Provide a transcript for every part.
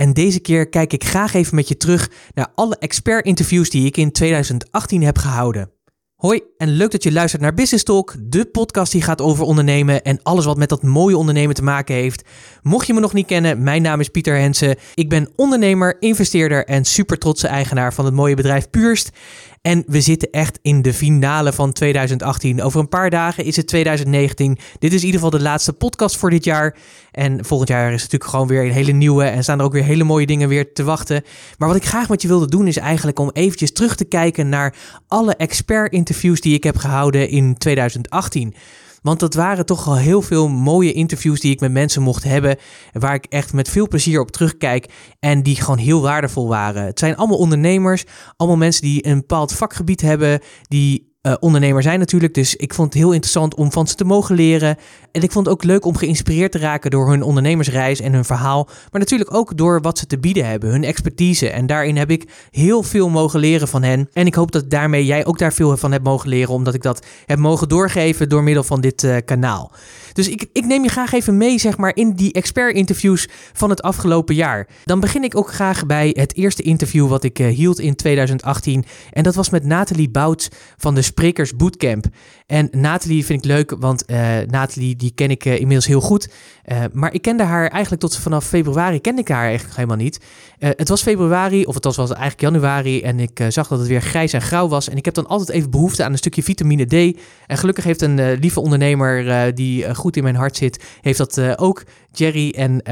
En deze keer kijk ik graag even met je terug naar alle expert-interviews die ik in 2018 heb gehouden. Hoi en leuk dat je luistert naar Business Talk, de podcast die gaat over ondernemen en alles wat met dat mooie ondernemen te maken heeft. Mocht je me nog niet kennen, mijn naam is Pieter Hensen. Ik ben ondernemer, investeerder en super trotse eigenaar van het mooie bedrijf Puurst. En we zitten echt in de finale van 2018. Over een paar dagen is het 2019. Dit is in ieder geval de laatste podcast voor dit jaar. En volgend jaar is het natuurlijk gewoon weer een hele nieuwe. En staan er ook weer hele mooie dingen weer te wachten. Maar wat ik graag met je wilde doen is eigenlijk om eventjes terug te kijken naar alle expert-interviews die ik heb gehouden in 2018. Want dat waren toch al heel veel mooie interviews die ik met mensen mocht hebben. Waar ik echt met veel plezier op terugkijk. En die gewoon heel waardevol waren. Het zijn allemaal ondernemers. Allemaal mensen die een bepaald vakgebied hebben. Die uh, ondernemer zijn natuurlijk. Dus ik vond het heel interessant om van ze te mogen leren. En ik vond het ook leuk om geïnspireerd te raken door hun ondernemersreis en hun verhaal. Maar natuurlijk ook door wat ze te bieden hebben, hun expertise. En daarin heb ik heel veel mogen leren van hen. En ik hoop dat daarmee jij ook daar veel van hebt mogen leren, omdat ik dat heb mogen doorgeven door middel van dit uh, kanaal. Dus ik, ik neem je graag even mee, zeg maar, in die expert-interviews van het afgelopen jaar. Dan begin ik ook graag bij het eerste interview wat ik uh, hield in 2018. En dat was met Nathalie Bouts van de Sprekers Bootcamp. En Nathalie vind ik leuk, want uh, Nathalie die ken ik uh, inmiddels heel goed. Uh, maar ik kende haar eigenlijk tot vanaf februari kende ik haar eigenlijk helemaal niet. het was februari, of het was, was eigenlijk januari. En ik zag dat het weer grijs en grauw was. En ik heb dan altijd even behoefte aan een stukje vitamine D. En gelukkig heeft een lieve ondernemer die goed in mijn hart zit, heeft dat ook. Jerry en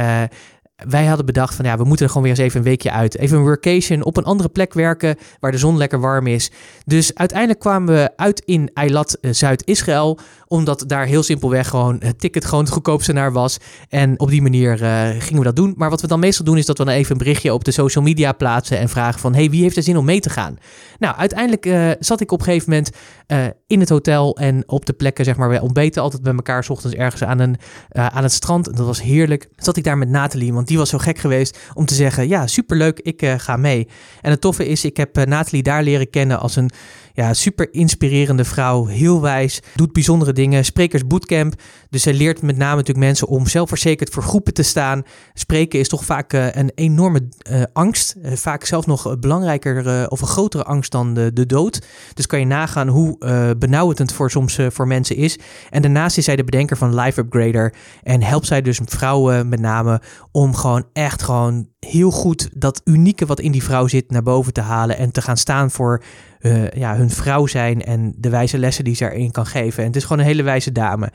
wij hadden bedacht van ja, we moeten er gewoon weer eens even een weekje uit. Even een workation op een andere plek werken waar de zon lekker warm is. Dus uiteindelijk kwamen we uit in Eilat, Zuid-Israël omdat daar heel simpelweg gewoon het ticket gewoon het goedkoopste naar was. En op die manier uh, gingen we dat doen. Maar wat we dan meestal doen is dat we dan even een berichtje op de social media plaatsen. En vragen van, hey, wie heeft er zin om mee te gaan? Nou, uiteindelijk uh, zat ik op een gegeven moment uh, in het hotel en op de plekken, zeg maar, we ontbeten altijd bij elkaar. S ochtends ergens aan, een, aan het strand. Dat was heerlijk. Zat ik daar met Nathalie, want die was zo gek geweest om te zeggen, ja, superleuk, ik ga mee. En het toffe is, ik heb Nathalie daar leren kennen als een ja, super inspirerende vrouw, heel wijs, doet bijzondere dingen. Sprekers bootcamp, dus zij leert met name natuurlijk mensen om zelfverzekerd voor groepen te staan. Spreken is toch vaak uh, een enorme uh, angst, uh, vaak zelfs nog belangrijker of een grotere angst dan de, de dood. Dus kan je nagaan hoe benauwend voor soms voor mensen is. En daarnaast is zij de bedenker van Life Upgrader en helpt zij dus vrouwen met name om gewoon echt gewoon heel goed dat unieke wat in die vrouw zit naar boven te halen en te gaan staan voor uh, ja, hun vrouw zijn en de wijze lessen die ze erin kan geven. En het is gewoon een hele wijze dame.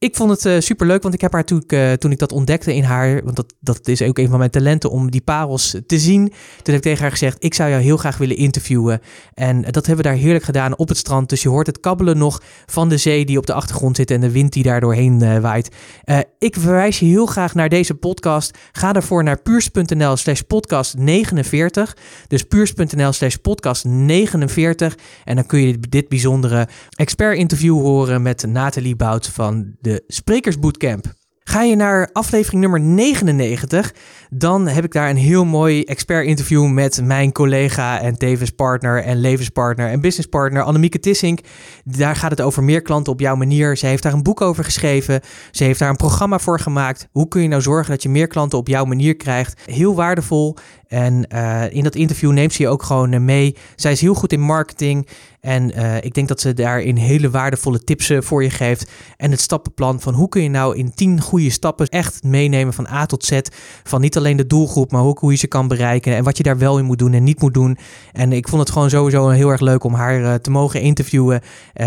Ik vond het eh, super leuk, want ik heb haar toen, uh, toen ik dat ontdekte in haar, want dat, dat is ook een van mijn talenten om die parels te zien. Toen heb ik tegen haar gezegd: Ik zou jou heel graag willen interviewen. En dat hebben we daar heerlijk gedaan op het strand. Dus je hoort het kabbelen nog van de zee die op de achtergrond zit en de wind die daar doorheen waait. ik verwijs je heel graag naar deze podcast. Ga daarvoor naar puurs.nl/slash podcast 49. Dus puurs.nl/slash podcast 49. En dan kun je dit bijzondere expert-interview horen met Nathalie Bout van de de Sprekersbootcamp. Ga je naar aflevering nummer 99, dan heb ik daar een heel mooi expert-interview met mijn collega en tevens partner en levenspartner en businesspartner Annemieke Tissink. Daar gaat het over meer klanten op jouw manier. Ze heeft daar een boek over geschreven. Ze heeft daar een programma voor gemaakt. Hoe kun je nou zorgen dat je meer klanten op jouw manier krijgt? Heel waardevol. En uh, in dat interview neemt ze je ook gewoon uh, mee. Zij is heel goed in marketing. En uh, ik denk dat ze daarin hele waardevolle tips voor je geeft. En het stappenplan van hoe kun je nou in 10 goede stappen echt meenemen van A tot Z. Van niet alleen de doelgroep, maar ook hoe je ze kan bereiken. En wat je daar wel in moet doen en niet moet doen. En ik vond het gewoon sowieso heel erg leuk om haar te mogen interviewen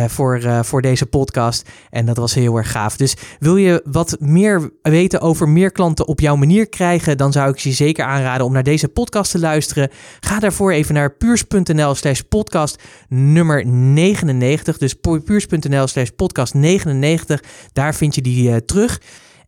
voor, voor deze podcast. En dat was heel erg gaaf. Dus wil je wat meer weten over meer klanten op jouw manier krijgen, dan zou ik je zeker aanraden om naar deze podcast te luisteren, ga daarvoor even naar puurs.nl slash podcast nummer 99. Dus puurs.nl slash podcast 99. Daar vind je die uh, terug.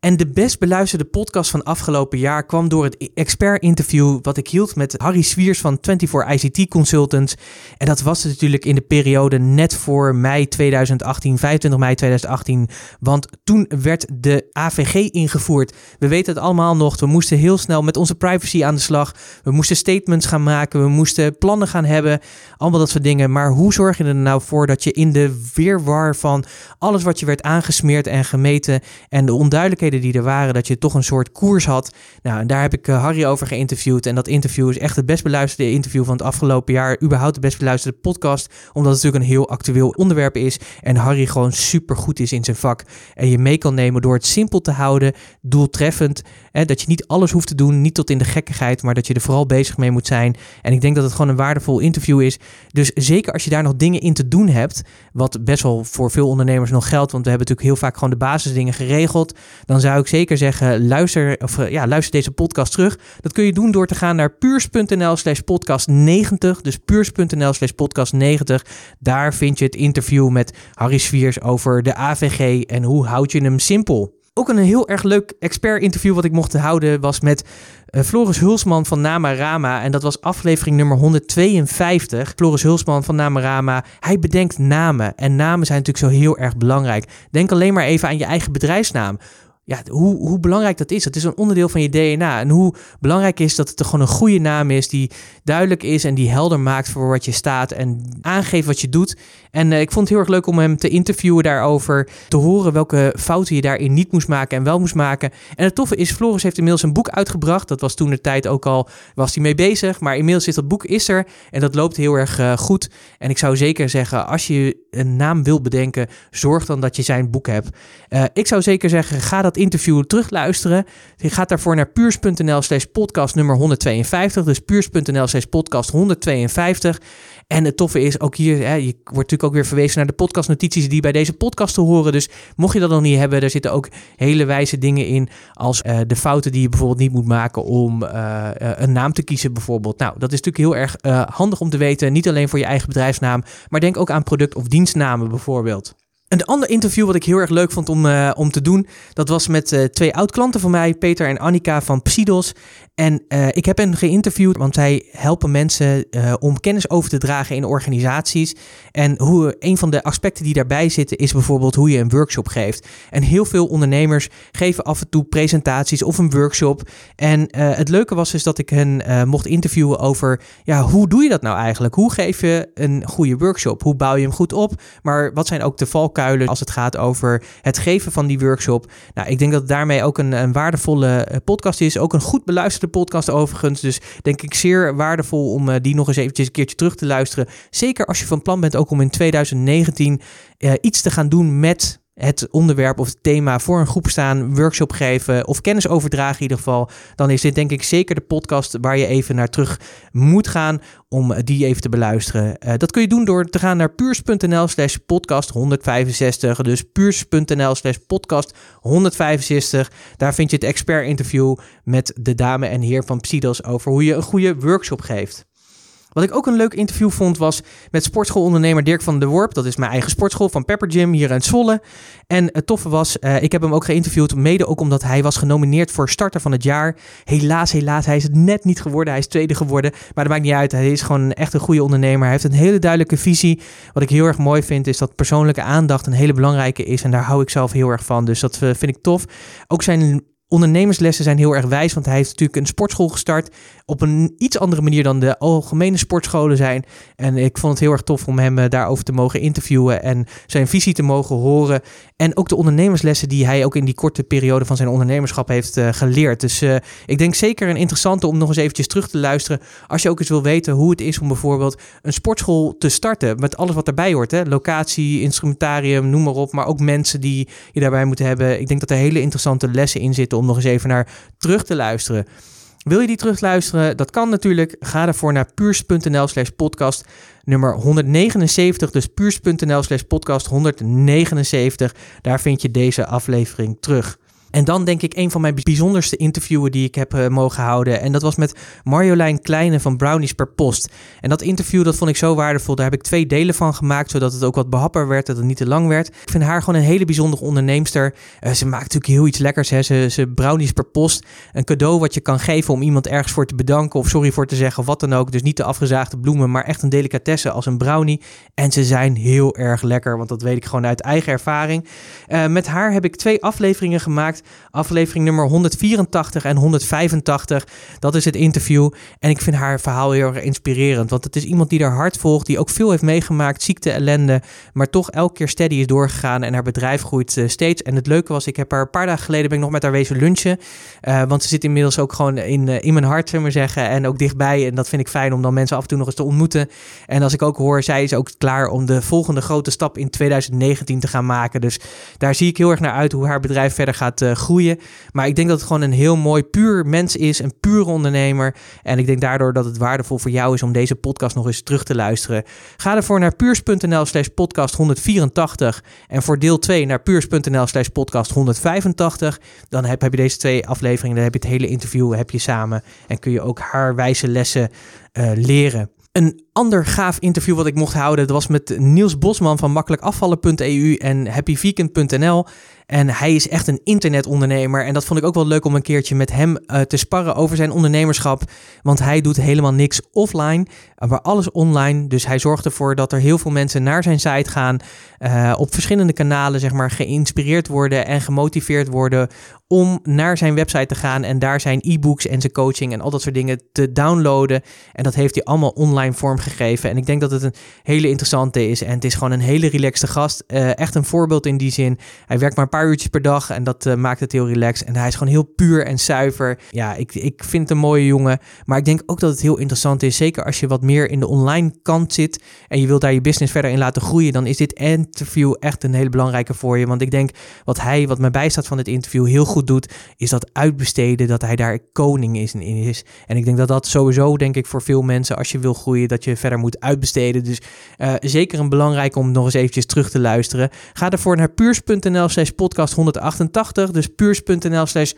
En de best beluisterde podcast van afgelopen jaar kwam door het expert-interview wat ik hield met Harry Swiers van 24 ICT Consultants. En dat was natuurlijk in de periode net voor mei 2018, 25 mei 2018. Want toen werd de AVG ingevoerd. We weten het allemaal nog. We moesten heel snel met onze privacy aan de slag. We moesten statements gaan maken. We moesten plannen gaan hebben. Allemaal dat soort dingen. Maar hoe zorg je er nou voor dat je in de weerwar van alles wat je werd aangesmeerd en gemeten en de onduidelijkheden die er waren, dat je toch een soort koers had. Nou, en daar heb ik eh, Harry over geïnterviewd. En dat interview is echt het best beluisterde interview van het afgelopen jaar. Überhaupt de best beluisterde podcast. Omdat het natuurlijk een heel actueel onderwerp is. En Harry gewoon super goed is in zijn vak. En je mee kan nemen door het simpel te houden, doeltreffend. Hè, dat je niet alles hoeft te doen, niet tot in de gekkigheid, maar dat je er vooral bezig mee moet zijn. En ik denk dat het gewoon een waardevol interview is. Dus zeker als je daar nog dingen in te doen hebt, wat best wel voor veel ondernemers nog geldt, want we hebben natuurlijk heel vaak gewoon de basisdingen geregeld, dan zou ik zeker zeggen, luister, of, eh, ja, luister deze podcast terug. Dat kun je doen door te gaan naar puurs.nl slash podcast 90, dus puurs.nl slash podcast 90. Daar vind je het interview met Harry Swiers over de AVG en hoe houd je hem simpel. Ook een heel erg leuk expert-interview wat ik mocht houden was met uh, Floris Hulsman van Namarama. En dat was aflevering nummer 152. Floris Hulsman van Namarama, hij bedenkt namen. En namen zijn natuurlijk zo heel erg belangrijk. Denk alleen maar even aan je eigen bedrijfsnaam ja, hoe, hoe belangrijk dat is. Het is een onderdeel van je DNA. En hoe belangrijk is dat het er gewoon een goede naam is die duidelijk is en die helder maakt voor wat je staat en aangeeft wat je doet. En uh, ik vond het heel erg leuk om hem te interviewen daarover, te horen welke fouten je daarin niet moest maken en wel moest maken. En het toffe is, Floris heeft inmiddels een boek uitgebracht. Dat was toen de tijd ook al, was hij mee bezig. Maar inmiddels is dat boek is er en dat loopt heel erg uh, goed. En ik zou zeker zeggen, als je een naam wil bedenken, zorg dan dat je zijn boek hebt. Uh, ik zou zeker zeggen, ga dat interview terugluisteren. Je gaat daarvoor naar puurs.nl slash podcast nummer 152. Dus puurs.nl slash podcast 152. En het toffe is ook hier, hè, je wordt natuurlijk ook weer verwezen naar de podcastnotities die bij deze podcast te horen. Dus mocht je dat nog niet hebben, daar zitten ook hele wijze dingen in. Als uh, de fouten die je bijvoorbeeld niet moet maken om uh, een naam te kiezen bijvoorbeeld. Nou, dat is natuurlijk heel erg handig om te weten. Niet alleen voor je eigen bedrijfsnaam, maar denk ook aan product- of dienstnamen bijvoorbeeld. Een ander interview wat ik heel erg leuk vond om, uh, om te doen, dat was met uh, twee oud-klanten van mij, Peter en Annika van Psidos. En uh, ik heb hen geïnterviewd, want zij helpen mensen om kennis over te dragen in organisaties. En hoe, een van de aspecten die daarbij zitten is bijvoorbeeld hoe je een workshop geeft. En heel veel ondernemers geven af en toe presentaties of een workshop. En het leuke was dus dat ik hen mocht interviewen over, ja, hoe doe je dat nou eigenlijk? Hoe geef je een goede workshop? Hoe bouw je hem goed op? Maar wat zijn ook de valkuilen? Als het gaat over het geven van die workshop. Nou, ik denk dat daarmee ook een, een waardevolle podcast is. Ook een goed beluisterde podcast overigens. Dus denk ik zeer waardevol om uh, die nog eens eventjes een keertje terug te luisteren. Zeker als je van plan bent ook om in 2019 uh, iets te gaan doen met het onderwerp of het thema voor een groep staan, workshop geven of kennis overdragen in ieder geval, dan is dit denk ik zeker de podcast waar je even naar terug moet gaan om die even te beluisteren. Uh, dat kun je doen door te gaan naar puurs.nl slash podcast 165. Dus puurs.nl slash podcast 165. Daar vind je het expert interview met de dame en heer van Psidos over hoe je een goede workshop geeft. Wat ik ook een leuk interview vond was met sportschoolondernemer Dirk van der Worp. Dat is mijn eigen sportschool van Pepper Gym hier in Zwolle. En het toffe was, uh, ik heb hem ook geïnterviewd, mede ook omdat hij was genomineerd voor starter van het jaar. Helaas, helaas, hij is het net niet geworden. Hij is tweede geworden, maar dat maakt niet uit. Hij is gewoon echt een goede ondernemer. Hij heeft een hele duidelijke visie. Wat ik heel erg mooi vind, is dat persoonlijke aandacht een hele belangrijke is. En daar hou ik zelf heel erg van. Dus dat vind ik tof. Ook zijn ondernemerslessen zijn heel erg wijs, want hij heeft natuurlijk een sportschool gestart op een iets andere manier dan de algemene sportscholen zijn. En ik vond het heel erg tof om hem daarover te mogen interviewen en zijn visie te mogen horen. En ook de ondernemerslessen die hij ook in die korte periode van zijn ondernemerschap heeft uh, geleerd. Dus uh, ik denk zeker een interessante om nog eens eventjes terug te luisteren. Als je ook eens wil weten hoe het is om bijvoorbeeld een sportschool te starten. Met alles wat daarbij hoort. Hè? Locatie, instrumentarium, noem maar op. Maar ook mensen die je daarbij moeten hebben. Ik denk dat er hele interessante lessen in zitten om nog eens even naar terug te luisteren. Wil je die terugluisteren? Dat kan natuurlijk. Ga ervoor naar puurs.nl slash podcast nummer 179. Dus puurs.nl slash podcast 179. Daar vind je deze aflevering terug. En dan denk ik een van mijn bijzonderste interviewen die ik heb uh, mogen houden. En dat was met Marjolein Kleine van Brownies per Post. En dat interview dat vond ik zo waardevol. Daar heb ik twee delen van gemaakt, zodat het ook wat behapper werd, dat het niet te lang werd. Ik vind haar gewoon een hele bijzondere onderneemster. Uh, ze maakt natuurlijk heel iets lekkers. Hè. Ze, ze Brownies per Post. Een cadeau wat je kan geven om iemand ergens voor te bedanken of sorry voor te zeggen of wat dan ook. Dus niet de afgezaagde bloemen, maar echt een delicatesse als een brownie. En ze zijn heel erg lekker, want dat weet ik gewoon uit eigen ervaring. Uh, met haar heb ik twee afleveringen gemaakt aflevering nummer 184 en 185. Dat is het interview. En ik vind haar verhaal heel erg inspirerend. Want het is iemand die haar hart volgt, die ook veel heeft meegemaakt, ziekte, ellende. Maar toch elke keer steady is doorgegaan en haar bedrijf groeit uh, steeds. En het leuke was, ik heb haar een paar dagen geleden ben ik nog met haar wezen lunchen. Uh, want ze zit inmiddels ook gewoon in, uh, in mijn hart, zullen we zeggen. En ook dichtbij. En dat vind ik fijn om dan mensen af en toe nog eens te ontmoeten. En als ik ook hoor, zij is ook klaar om de volgende grote stap in 2019 te gaan maken. Dus daar zie ik heel erg naar uit hoe haar bedrijf verder gaat groeien. Maar ik denk dat het gewoon een heel mooi puur mens is, een pure ondernemer. En ik denk daardoor dat het waardevol voor jou is om deze podcast nog eens terug te luisteren. Ga ervoor naar puurs.nl slash podcast 184 en voor deel 2 naar puurs.nl slash podcast 185. Dan heb, heb je deze twee afleveringen, dan heb je het hele interview heb je samen en kun je ook haar wijze lessen uh, leren. Een ander gaaf interview wat ik mocht houden, dat was met Niels Bosman van makkelijkafvallen.eu en happyvegan.nl. En hij is echt een internetondernemer. En dat vond ik ook wel leuk om een keertje met hem uh, te sparren over zijn ondernemerschap. Want hij doet helemaal niks offline, maar alles online. Dus hij zorgt ervoor dat er heel veel mensen naar zijn site gaan. Uh, op verschillende kanalen, zeg maar, geïnspireerd worden en gemotiveerd worden om naar zijn website te gaan en daar zijn e-books en zijn coaching en al dat soort dingen te downloaden. En dat heeft hij allemaal online vormgegeven. En ik denk dat het een hele interessante is. En het is gewoon een hele relaxte gast. Echt een voorbeeld in die zin. Hij werkt maar paar uurtjes per dag en dat uh, maakt het heel relaxed. En hij is gewoon heel puur en zuiver. Ja, ik, ik vind het een mooie jongen. Maar ik denk ook dat het heel interessant is. Zeker als je wat meer in de online kant zit en je wilt daar je business verder in laten groeien. Dan is dit interview echt een hele belangrijke voor je. Want ik denk wat hij, wat mij bijstaat van dit interview, heel goed doet, is dat uitbesteden, dat hij daar koning is, in is. En ik denk dat dat sowieso, denk ik, voor veel mensen, als je wil groeien, dat je verder moet uitbesteden. Dus uh, zeker een belangrijk om nog eens eventjes terug te luisteren. Ga ervoor naar puurs.nl slash podcast 188. Dus puurs.nl slash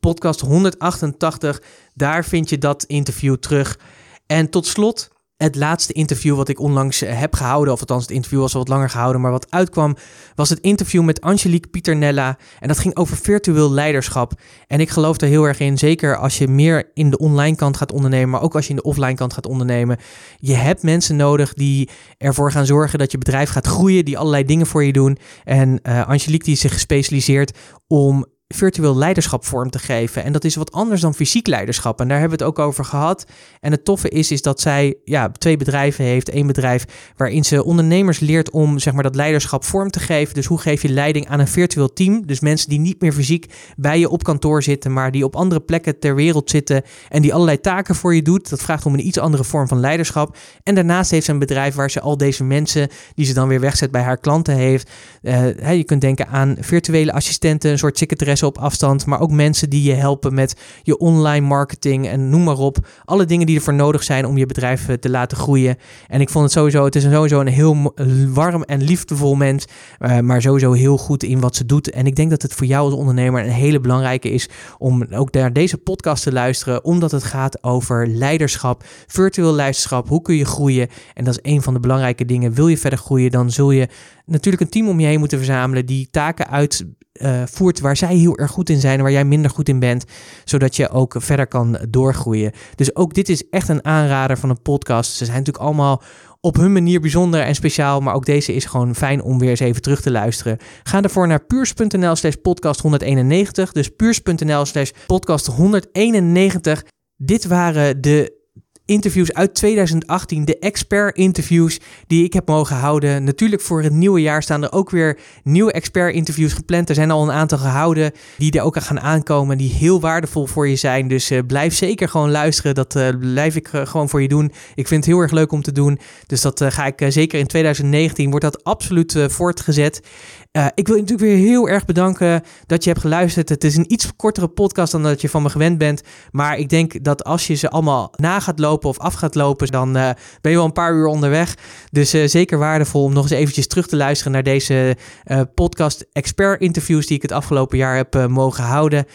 podcast 188. Daar vind je dat interview terug. En tot slot het laatste interview wat ik onlangs eh, heb gehouden, of althans het interview was al wat langer gehouden, maar wat uitkwam, was het interview met Angelique Pieternella. En dat ging over virtueel leiderschap. En ik geloof er heel erg in, zeker als je meer in de online kant gaat ondernemen, maar ook als je in de offline kant gaat ondernemen. Je hebt mensen nodig die ervoor gaan zorgen dat je bedrijf gaat groeien, die allerlei dingen voor je doen. En uh, Angelique die zich gespecialiseerd om virtueel leiderschap vorm te geven. En dat is wat anders dan fysiek leiderschap. En daar hebben we het ook over gehad. En het toffe is, is dat zij ja, twee bedrijven heeft. Eén bedrijf waarin ze ondernemers leert om zeg maar, dat leiderschap vorm te geven. Dus hoe geef je leiding aan een virtueel team? Dus mensen die niet meer fysiek bij je op kantoor zitten, maar die op andere plekken ter wereld zitten en die allerlei taken voor je doet. Dat vraagt om een iets andere vorm van leiderschap. En daarnaast heeft ze een bedrijf waar ze al deze mensen, die ze dan weer wegzet bij haar klanten heeft. Uh, je kunt denken aan virtuele assistenten, een soort secretaresse op afstand, maar ook mensen die je helpen met je online marketing en noem maar op. Alle dingen die ervoor nodig zijn om je bedrijf eh, te laten groeien. En ik vond het sowieso, het is sowieso een heel warm en liefdevol mens, uh, maar sowieso heel goed in wat ze doet. En ik denk dat het voor jou als ondernemer een hele belangrijke is om ook naar deze podcast te luisteren, omdat het gaat over leiderschap, virtueel leiderschap. Hoe kun je groeien? En dat is een van de belangrijke dingen. Wil je verder groeien, dan zul je natuurlijk een team om je heen moeten verzamelen die taken uitvoert uh, waar zij heel erg goed in zijn waar jij minder goed in bent, zodat je ook verder kan doorgroeien. Dus ook dit is echt een aanrader van een podcast. Ze zijn natuurlijk allemaal op hun manier bijzonder en speciaal, maar ook deze is gewoon fijn om weer eens even terug te luisteren. Ga ervoor naar puurs.nl slash podcast 191, dus puurs.nl slash podcast 191. Dit waren de interviews uit 2018, de expert-interviews die ik heb mogen houden. Natuurlijk voor het nieuwe jaar staan er ook weer nieuwe expert-interviews gepland. Er zijn al een aantal gehouden die er ook gaan aankomen, die heel waardevol voor je zijn. Dus uh, blijf zeker gewoon luisteren. Dat uh, blijf ik uh, gewoon voor je doen. Ik vind het heel erg leuk om te doen. Dus dat ga ik zeker in 2019, wordt dat absoluut voortgezet. Uh, ik wil je natuurlijk weer heel erg bedanken dat je hebt geluisterd. Het is een iets kortere podcast dan dat je van me gewend bent. Maar ik denk dat als je ze allemaal na gaat lopen of af gaat lopen, dan uh, ben je wel een paar uur onderweg. Dus uh, zeker waardevol om nog eens eventjes terug te luisteren naar deze podcast expert interviews die ik het afgelopen jaar heb mogen houden.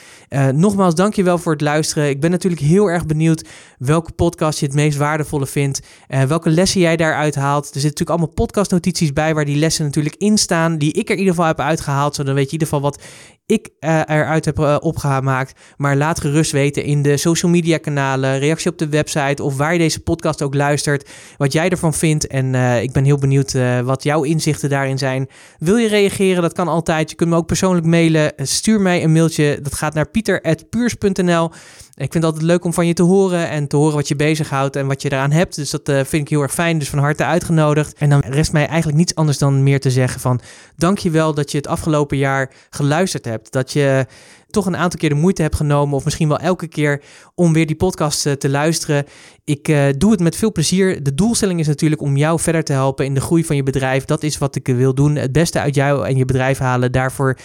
nogmaals, dankjewel voor het luisteren. Ik ben natuurlijk heel erg benieuwd welke podcast je het meest waardevolle vindt. welke lessen jij daaruit haalt. Er zitten natuurlijk allemaal podcastnotities bij waar die lessen natuurlijk in staan. Die ik er ieder geval heb uitgehaald. Zodat weet je in ieder geval wat ik uh, eruit heb uh, opgemaakt. Maar laat gerust weten in de social media kanalen, reactie op de website of waar je deze podcast ook luistert, wat jij ervan vindt. En uh, ik ben heel benieuwd wat jouw inzichten daarin zijn. Wil je reageren? Dat kan altijd. Je kunt me ook persoonlijk mailen. Stuur mij een mailtje. Dat gaat naar pieter.puurs.nl. Ik vind het altijd leuk om van je te horen en te horen wat je bezighoudt en wat je eraan hebt. Dus dat vind ik heel erg fijn. Dus van harte uitgenodigd. En dan rest mij eigenlijk niets anders dan meer te zeggen van dankjewel dat je het afgelopen jaar geluisterd hebt. Dat je toch een aantal keer de moeite hebt genomen, of misschien wel elke keer, om weer die podcast eh, te luisteren. Ik uh, doe het met veel plezier. De doelstelling is natuurlijk om jou verder te helpen in de groei van je bedrijf. Dat is wat ik wil doen. Het beste uit jou en je bedrijf halen. Daarvoor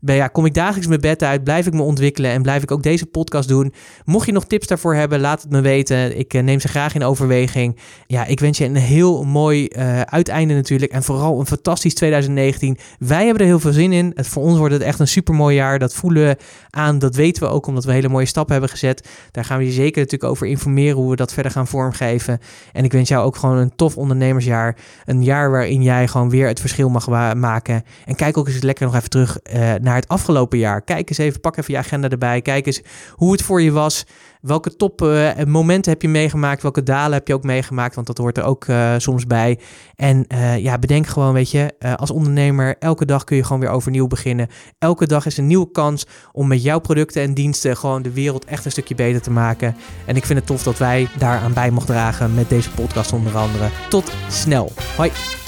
ben, ja, kom ik dagelijks mijn bed uit, blijf ik me ontwikkelen en blijf ik ook deze podcast doen. Mocht je nog tips daarvoor hebben, laat het me weten. Ik neem ze graag in overweging. Ja, ik wens je een heel mooi uiteinde natuurlijk en vooral een fantastisch 2019. Wij hebben er heel veel zin in. Het, voor ons wordt het echt een super mooi jaar. Dat voelen we aan. Dat weten we ook omdat we hele mooie stappen hebben gezet. Daar gaan we je zeker natuurlijk over informeren hoe we dat verder gaan vormgeven. En ik wens jou ook gewoon een tof ondernemersjaar. Een jaar waarin jij gewoon weer het verschil mag maken. En kijk ook eens lekker nog even terug uh, naar het afgelopen jaar. Kijk eens even, pak even je agenda erbij. Kijk eens hoe het voor je was. Welke top uh, momenten heb je meegemaakt? Welke dalen heb je ook meegemaakt? Want dat hoort er ook uh, soms bij. En uh, ja, bedenk gewoon, weet je, als ondernemer, elke dag kun je gewoon weer overnieuw beginnen. Elke dag is een nieuwe kans om met jouw producten en diensten gewoon de wereld echt een stukje beter te maken. En ik vind het tof dat wij daaraan bij mogen dragen met deze podcast onder andere. Tot snel. Hoi.